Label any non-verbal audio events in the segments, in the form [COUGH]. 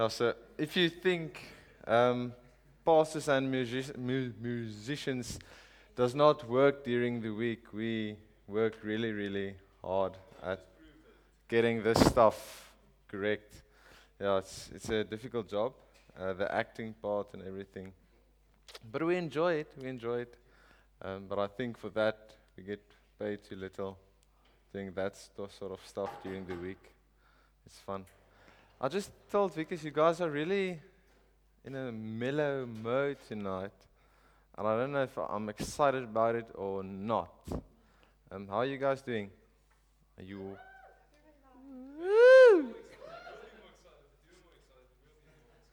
Yeah, so if you think um, pastors and mu- musicians does not work during the week, we work really, really hard at getting this stuff correct. Yeah, it's, it's a difficult job, uh, the acting part and everything. But we enjoy it, we enjoy it. Um, but I think for that, we get paid too little doing that st- sort of stuff during the week. It's fun. I just told Vickers, you guys are really in a mellow mode tonight. And I don't know if I'm excited about it or not. Um, how are you guys doing? Are you.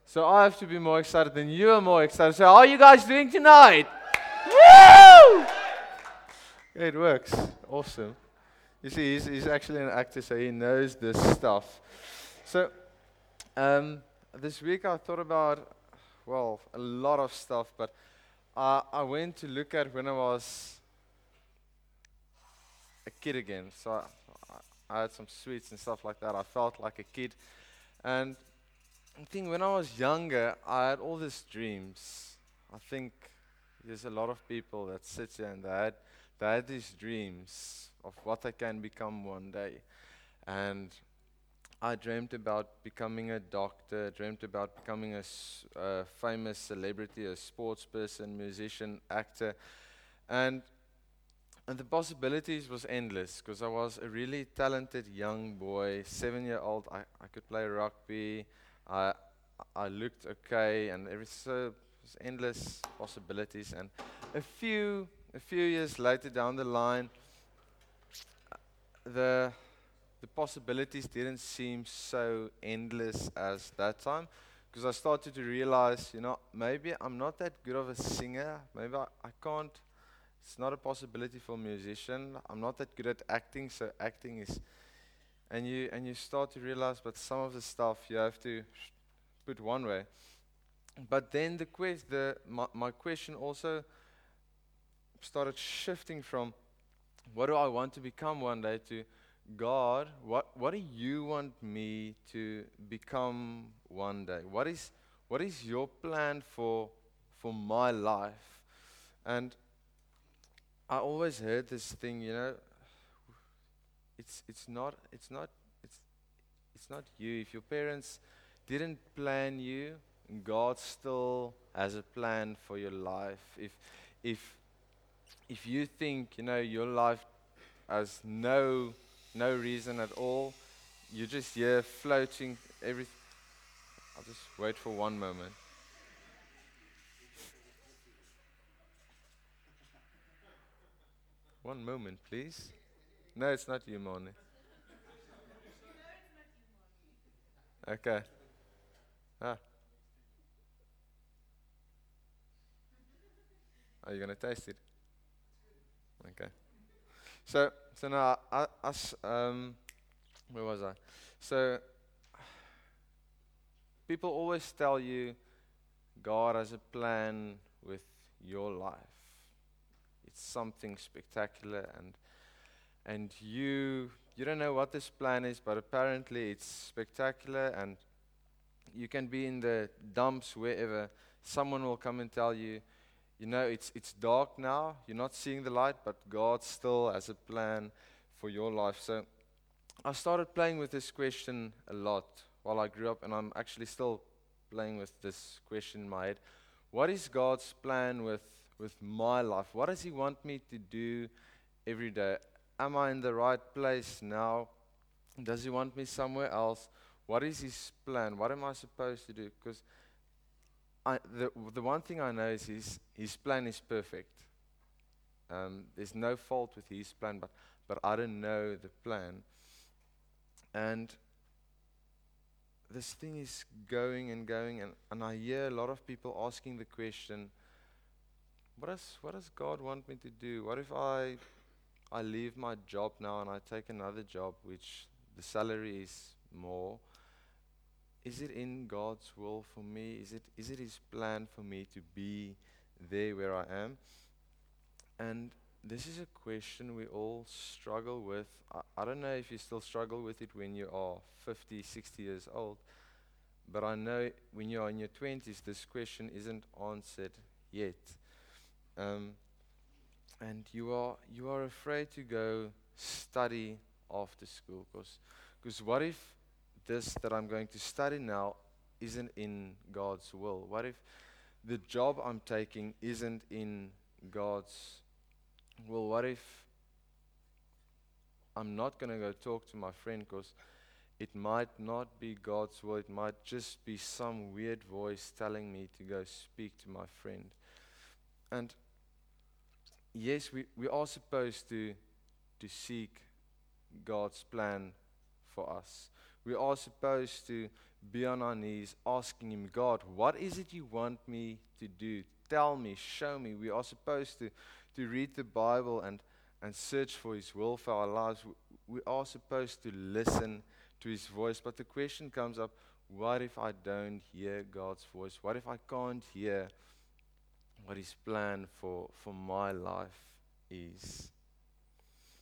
So I have to be more excited than you are more excited. So how are you guys doing tonight? Woo! It works. Awesome. You see, he's, he's actually an actor, so he knows this stuff. So, um, this week I thought about, well, a lot of stuff, but uh, I went to look at when I was a kid again. So I, I had some sweets and stuff like that. I felt like a kid. And I think when I was younger, I had all these dreams. I think there's a lot of people that sit here and they had, they had these dreams of what they can become one day. And I dreamt about becoming a doctor, dreamt about becoming a famous celebrity, a sports person, musician, actor. And, and the possibilities was endless because I was a really talented young boy, seven year old. I, I could play rugby. I, I looked okay and so it was endless possibilities. And a few, a few years later down the line, the the possibilities didn't seem so endless as that time because I started to realize, you know, maybe I'm not that good of a singer. Maybe I, I can't. It's not a possibility for a musician. I'm not that good at acting, so acting is. And you and you start to realize, but some of the stuff you have to put one way. But then the quest, the my, my question also started shifting from, what do I want to become one day to God, what, what do you want me to become one day? What is, what is your plan for, for my life? And I always heard this thing, you know, it's, it's, not, it's, not, it's, it's not you. If your parents didn't plan you, God still has a plan for your life. If, if, if you think, you know, your life has no no reason at all. You're just here floating everything. I'll just wait for one moment. One moment, please. No, it's not you, Moni. Okay. Ah. Are you going to taste it? Okay. So, so now, I, I um, where was I? So, people always tell you God has a plan with your life. It's something spectacular, and and you you don't know what this plan is, but apparently it's spectacular, and you can be in the dumps wherever. Someone will come and tell you, you know, it's, it's dark now. You're not seeing the light, but God still has a plan for your life. So I started playing with this question a lot while I grew up, and I'm actually still playing with this question in my head. What is God's plan with, with my life? What does He want me to do every day? Am I in the right place now? Does He want me somewhere else? What is His plan? What am I supposed to do? Because I, the, the one thing I know is his, his plan is perfect. Um, there's no fault with his plan, but, but I don't know the plan. And this thing is going and going, and, and I hear a lot of people asking the question what does, what does God want me to do? What if I, I leave my job now and I take another job, which the salary is more? Is it in God's will for me? Is it is it His plan for me to be there where I am? And this is a question we all struggle with. I, I don't know if you still struggle with it when you are 50, 60 years old, but I know when you're in your 20s, this question isn't answered yet. Um, and you are, you are afraid to go study after school because what if this that I'm going to study now isn't in God's will? What if the job I'm taking isn't in God's will? What if I'm not going to go talk to my friend because it might not be God's will. It might just be some weird voice telling me to go speak to my friend. And yes, we, we are supposed to, to seek God's plan for us. We are supposed to be on our knees asking Him, God, what is it you want me to do? Tell me, show me. We are supposed to, to read the Bible and and search for His will for our lives, we are supposed to listen to His voice. But the question comes up what if I don't hear God's voice? What if I can't hear what His plan for, for my life is?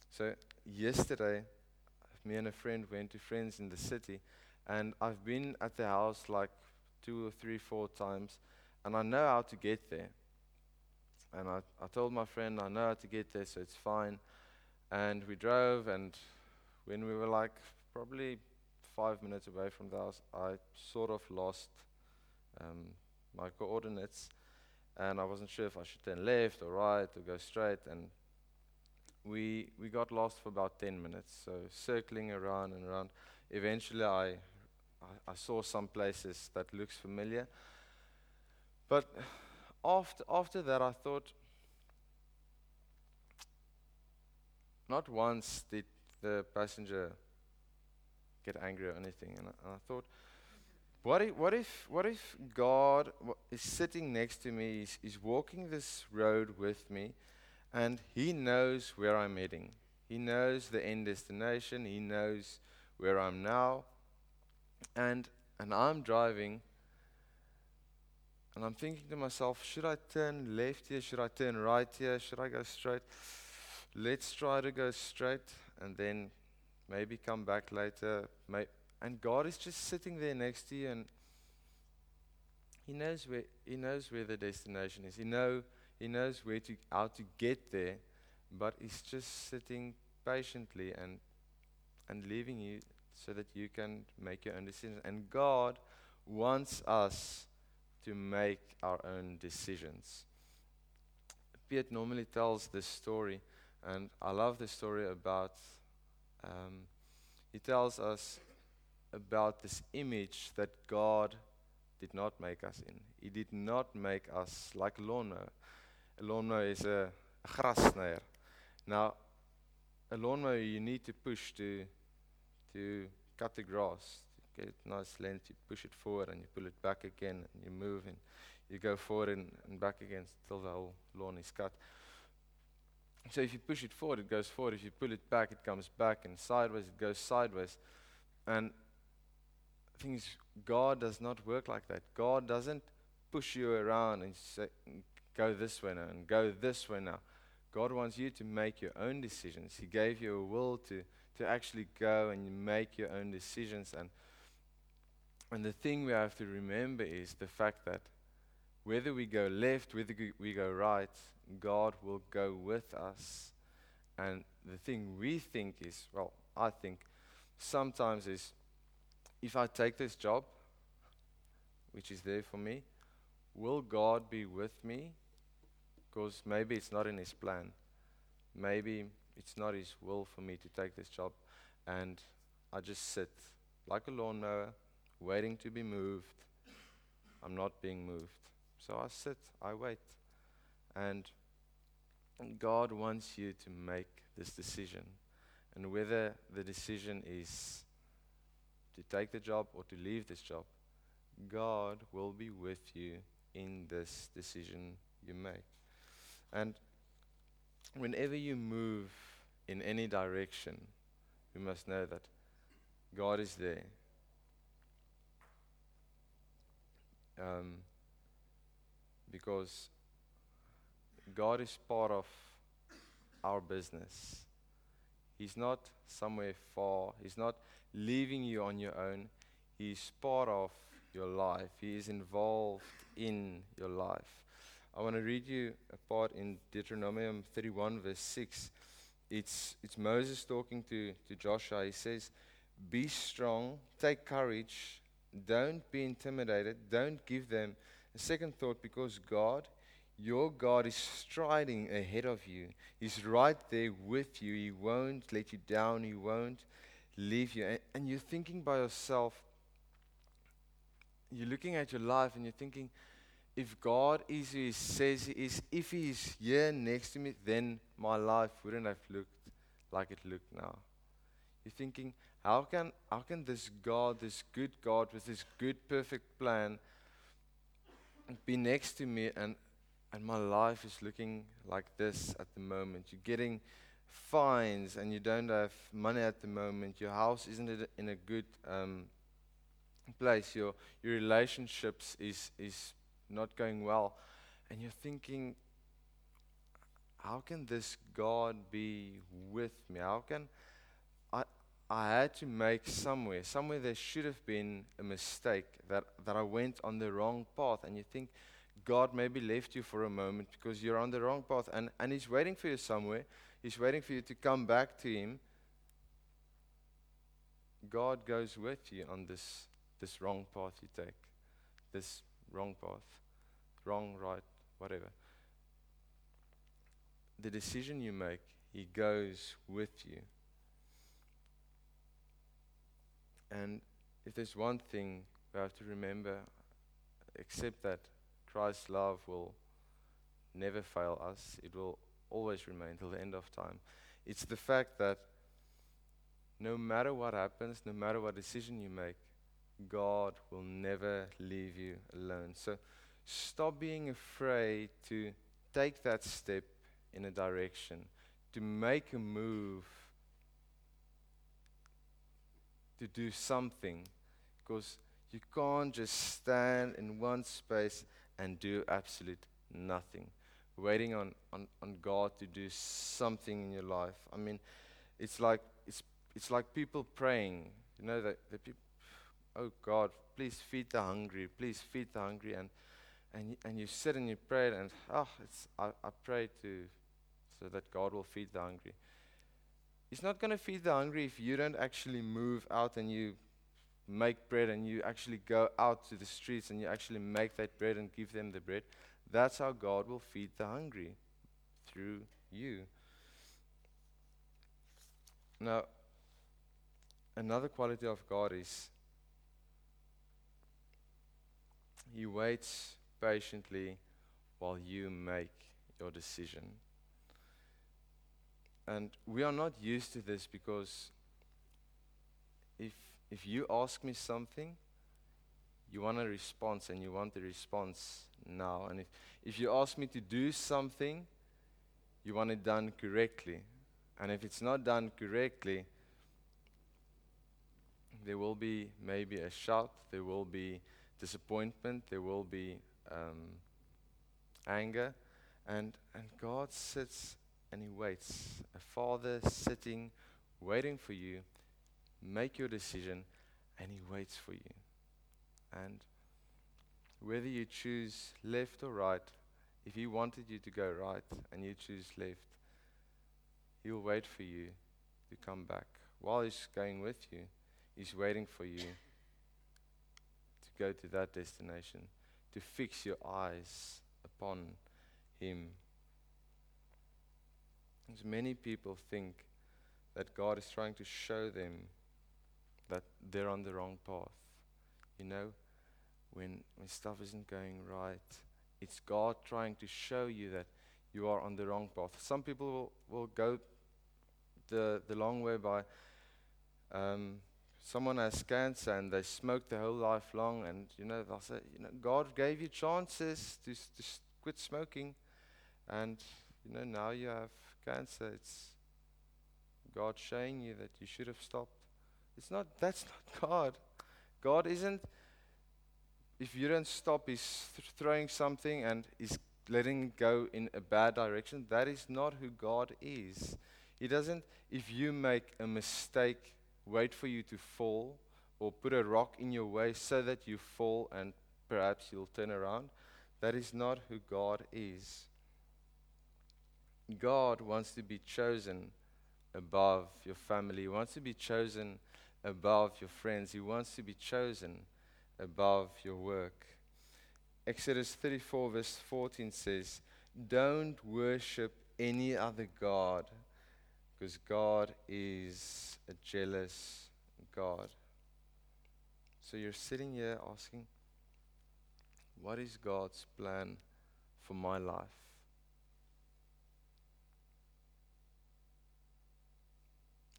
So, yesterday, me and a friend went to friends in the city, and I've been at the house like two or three, four times, and I know how to get there. And I, I told my friend, I know how to get there, so it's fine. And we drove, and when we were like probably five minutes away from the house, I sort of lost um, my coordinates. And I wasn't sure if I should turn left or right or go straight. And we, we got lost for about 10 minutes, so circling around and around. Eventually, I, I, I saw some places that looks familiar. But after, after that, I thought, not once did the passenger get angry or anything. And I, and I thought, what if, what, if, what if God is sitting next to me, he's, he's walking this road with me, and He knows where I'm heading? He knows the end destination, He knows where I'm now, and, and I'm driving and I'm thinking to myself, should I turn left here? Should I turn right here? Should I go straight? Let's try to go straight and then maybe come back later. May and God is just sitting there next to you and he knows where he knows where the destination is. He know he knows where to how to get there, but he's just sitting patiently and and leaving you so that you can make your own decisions. And God wants us to make our own decisions. Piet normally tells this story, and I love the story about. Um, he tells us about this image that God did not make us in. He did not make us like lawnmower. A lawnmower is a, a grasnier. Now, a lawnmower you need to push to to cut the grass get it nice length, you push it forward and you pull it back again and you move and you go forward and, and back again till the whole lawn is cut. So if you push it forward, it goes forward. If you pull it back, it comes back, and sideways, it goes sideways. And things God does not work like that. God doesn't push you around and say, go this way now and go this way now. God wants you to make your own decisions. He gave you a will to, to actually go and make your own decisions. And and the thing we have to remember is the fact that whether we go left, whether we go right, God will go with us. And the thing we think is, well, I think sometimes is if I take this job, which is there for me, will God be with me? Because maybe it's not in His plan. Maybe it's not His will for me to take this job. And I just sit like a lawnmower waiting to be moved. I'm not being moved. So I sit, I wait. And God wants you to make this decision. And whether the decision is to take the job or to leave this job, God will be with you in this decision you make. And whenever you move in any direction, you must know that God is there. Um, because God is part of our business. He's not somewhere far. He's not leaving you on your own. He's part of your life. He is involved in your life. I want to read you a part in Deuteronomy 31, verse 6. It's, it's Moses talking to, to Joshua. He says, Be strong, take courage, don't be intimidated, don't give them a second thought because God, your God, is striding ahead of you. He's right there with you. He won't let you down, He won't leave you. And, and you're thinking by yourself, you're looking at your life and you're thinking, if God is who He says He is, if He is here next to me, then my life wouldn't have looked like it looked now. You're thinking, how can, how can this God, this good God with this good, perfect plan, be next to me and, and my life is looking like this at the moment? You're getting fines and you don't have money at the moment. Your house isn't in a good um, place. Your, your relationships is, is not going well. And you're thinking, how can this God be with me? How can I, I had to make somewhere, somewhere there should have been a mistake, that, that I went on the wrong path. And you think, God maybe left you for a moment because you're on the wrong path. And, and He's waiting for you somewhere. He's waiting for you to come back to Him. God goes with you on this this wrong path you take, this wrong path, wrong, right, whatever. The decision you make, He goes with you. And if there's one thing we have to remember, except that Christ's love will never fail us, it will always remain till the end of time. It's the fact that no matter what happens, no matter what decision you make, God will never leave you alone. So stop being afraid to take that step in a direction, to make a move, to do something, because you can't just stand in one space and do absolute nothing, waiting on, on, on God to do something in your life. I mean, it's like it's it's like people praying. You know that the people oh God, please feed the hungry, please feed the hungry. And, and, and you sit and you pray, and oh, it's, I, I pray to, so that God will feed the hungry. He's not going to feed the hungry if you don't actually move out and you make bread and you actually go out to the streets and you actually make that bread and give them the bread. That's how God will feed the hungry through you. Now, another quality of God is He waits patiently while you make your decision. And we are not used to this because if, if you ask me something, you want a response and you want the response now. And if, if you ask me to do something, you want it done correctly. And if it's not done correctly, there will be maybe a shout, there will be disappointment, there will be um, anger. And, and God sits and He waits. A father sitting, waiting for you. Make your decision, and He waits for you. And whether you choose left or right, if He wanted you to go right and you choose left, He'll wait for you to come back. While He's going with you, He's waiting for you go to that destination, to fix your eyes upon Him. As many people think that God is trying to show them that they're on the wrong path. You know, when, when stuff isn't going right, it's God trying to show you that you are on the wrong path. Some people will, will go the, the long way by um, someone has cancer and they smoked their whole life long, and you know they'll say, you know, God gave you chances to, to quit smoking, and you know now you have cancer. It's God showing you that you should have stopped. It's not. That's not [LAUGHS] God. God isn't. If you don't stop, He's th- throwing something and He's letting go in a bad direction. That is not who God is. He doesn't. If you make a mistake wait for you to fall, or put a rock in your way so that you fall and perhaps you'll turn around. That is not who God is. God wants to be chosen above your family. He wants to be chosen above your friends. He wants to be chosen above your work. Exodus 34, verse 14 says, Don't worship any other God, because God is a jealous God. So you're sitting here asking, What is God's plan for my life?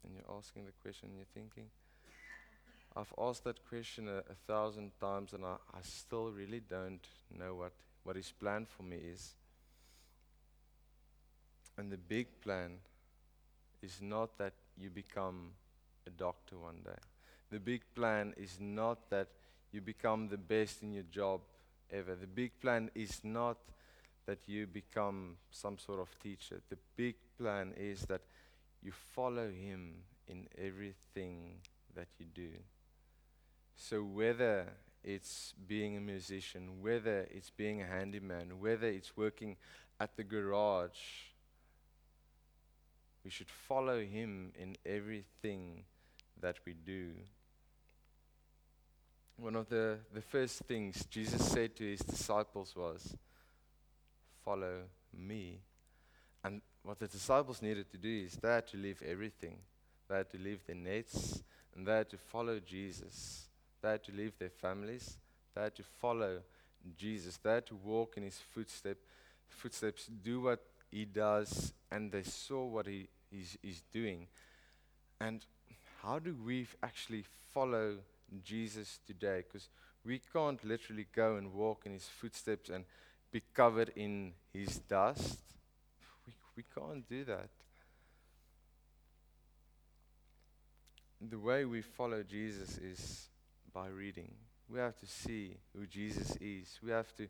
And you're asking the question, you're thinking, I've asked that question a, a thousand times and I, I still really don't know what, what his plan for me is. And the big plan is not that you become a doctor one day. The big plan is not that you become the best in your job ever. The big plan is not that you become some sort of teacher. The big plan is that you follow him in everything that you do. So whether it's being a musician, whether it's being a handyman, whether it's working at the garage, we should follow him in everything that we do. One of the, the first things Jesus said to his disciples was, Follow me. And what the disciples needed to do is they had to leave everything. They had to leave their nets and they had to follow Jesus. They had to leave their families. They had to follow Jesus. They had to walk in his footstep, footsteps, do what he does, and they saw what he is he's doing. And how do we actually follow Jesus today? Because we can't literally go and walk in his footsteps and be covered in his dust. We, we can't do that. The way we follow Jesus is by reading. We have to see who Jesus is. We have to,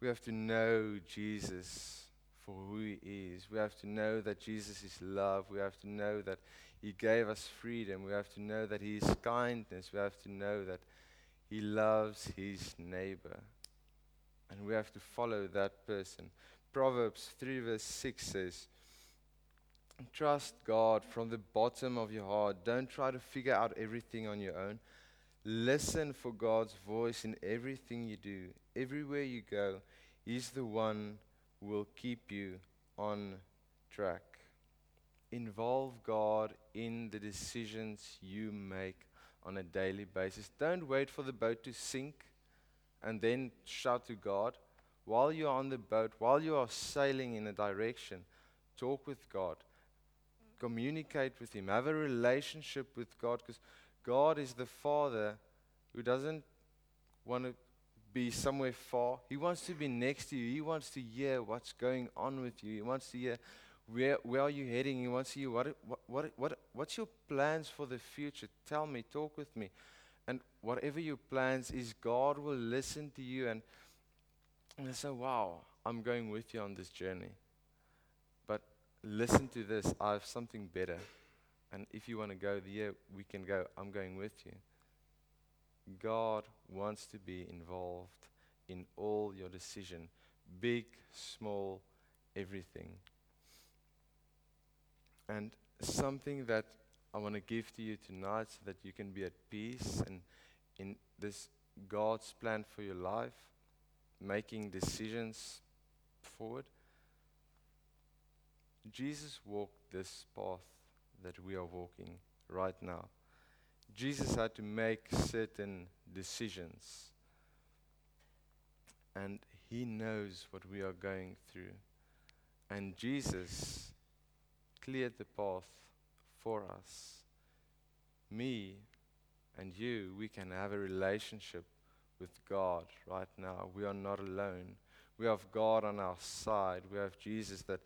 we have to know Jesus for who he is. We have to know that Jesus is love. We have to know that he gave us freedom. We have to know that he is kindness. We have to know that he loves his neighbor. And we have to follow that person. Proverbs 3 verse 6 says, Trust God from the bottom of your heart. Don't try to figure out everything on your own. Listen for God's voice in everything you do. Everywhere you go, He's the one will keep you on track. Involve God in the decisions you make on a daily basis. Don't wait for the boat to sink and then shout to God. While you're on the boat, while you are sailing in a direction, talk with God. Communicate with Him. Have a relationship with God because God is the Father who doesn't want to be somewhere far. He wants to be next to you. He wants to hear what's going on with you. He wants to hear where, where are you heading. He wants to hear what, what, what, what, what's your plans for the future. Tell me, talk with me. And whatever your plans is, God will listen to you and, and say, wow, I'm going with you on this journey. But listen to this. I have something better. And if you want to go there, we can go. I'm going with you. God wants to be involved in all your decision, big, small, everything. And something that I want to give to you tonight so that you can be at peace and in this God's plan for your life, making decisions forward. Jesus walked this path that we are walking right now. Jesus had to make certain decisions. And he knows what we are going through. And Jesus cleared the path for us. Me and you, we can have a relationship with God right now. We are not alone. We have God on our side. We have Jesus that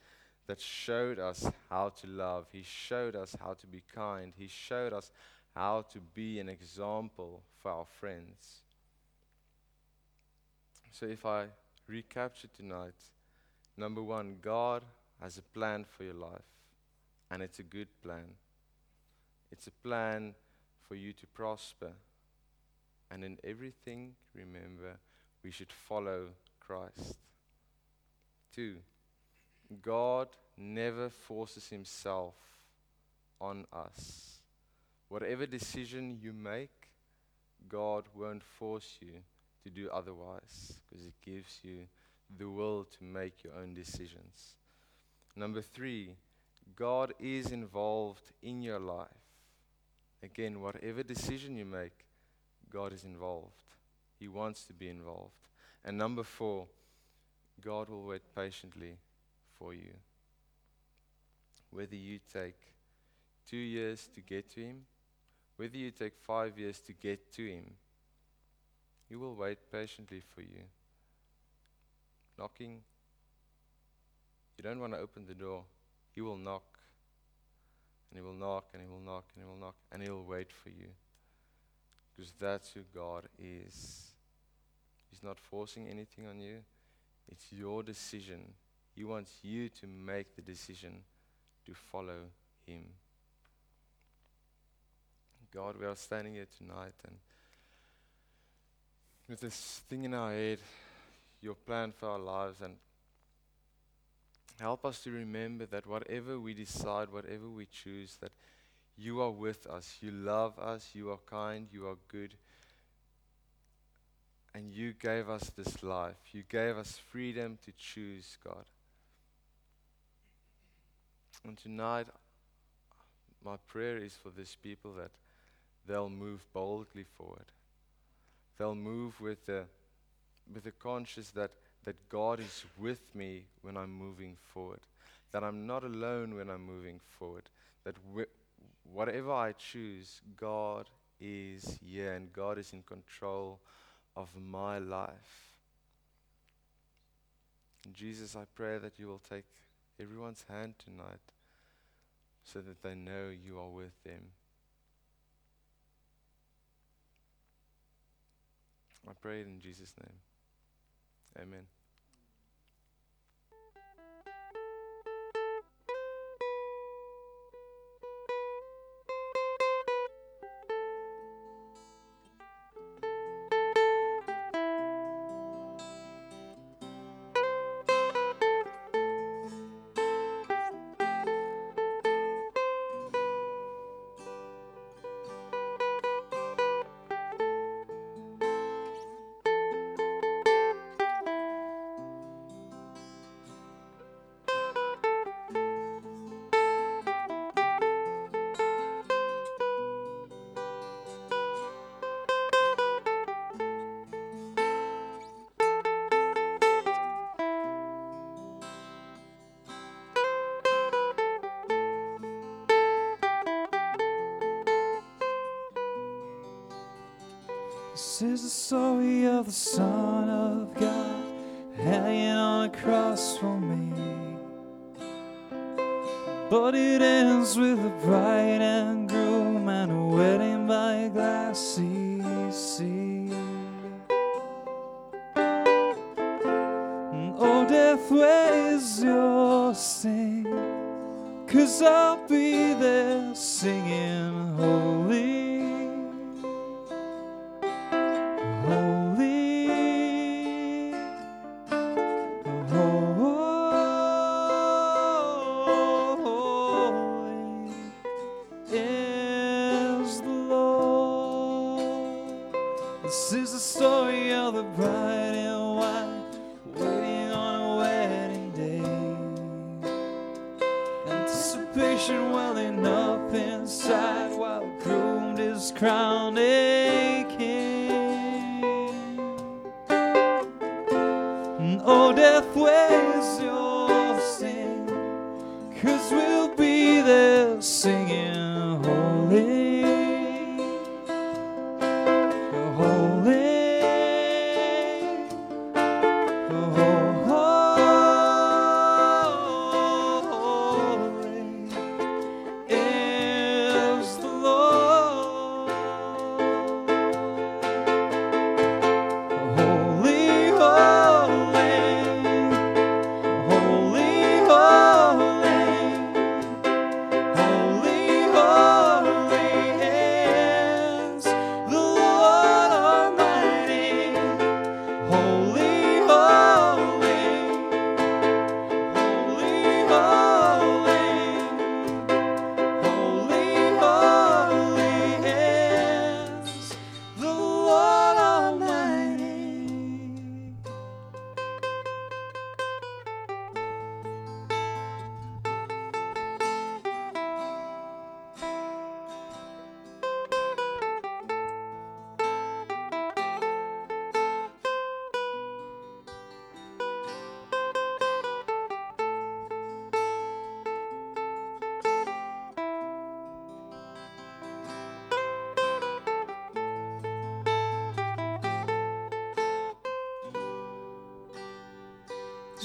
that showed us how to love. He showed us how to be kind. He showed us how to be an example for our friends. So, if I recapture tonight, number one, God has a plan for your life, and it's a good plan. It's a plan for you to prosper, And in everything, remember, we should follow Christ. Two, God never forces himself on us. Whatever decision you make, God won't force you to do otherwise because He gives you the will to make your own decisions. Number three, God is involved in your life. Again, whatever decision you make, God is involved. He wants to be involved. And number four, God will wait patiently for you. Whether you take two years to get to Him, whether you take five years to get to Him, He will wait patiently for you. Knocking. You don't want to open the door. He will knock. And He will knock, and He will knock, and He will knock, and He'll wait for you. Because that's who God is. He's not forcing anything on you, it's your decision. He wants you to make the decision to follow Him. God, we are standing here tonight and with this thing in our head, your plan for our lives, and help us to remember that whatever we decide, whatever we choose, that you are with us. You love us. You are kind. You are good. And you gave us this life. You gave us freedom to choose, God. And tonight, my prayer is for these people that they'll move boldly forward. They'll move with the, with the conscious that, that God is with me when I'm moving forward, that I'm not alone when I'm moving forward, that wh- whatever I choose, God is here and God is in control of my life. And Jesus, I pray that you will take everyone's hand tonight so that they know you are with them. I pray it in Jesus' name. Amen. This is the story of the Son of God hanging on a cross for me. But it ends with a bride and groom and a wedding by a glass sea. Is the Lord. This is the story of the bride and white waiting on a wedding day. Anticipation welling up inside while groomed is crowned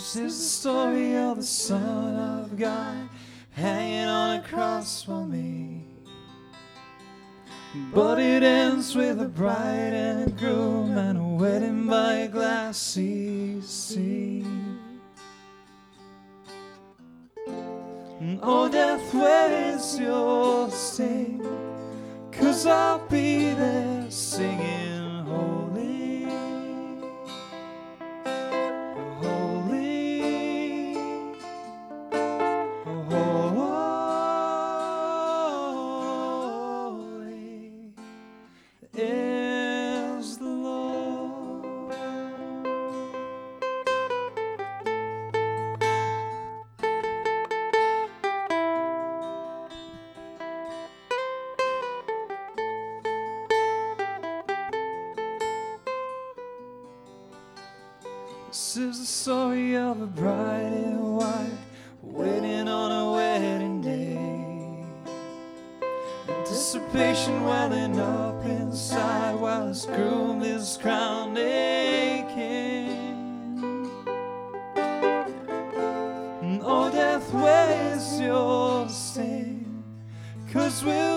This is the story of the Son of God hanging on a cross for me. But it ends with a bride and groom and a wedding by a glassy sea. Oh, death, where is your sting? Cause I'll be there singing This is the story of a bride and white waiting on a wedding day. Anticipation welling up inside while his groom is crowned king. And oh, death, where is your sting? Cause we'll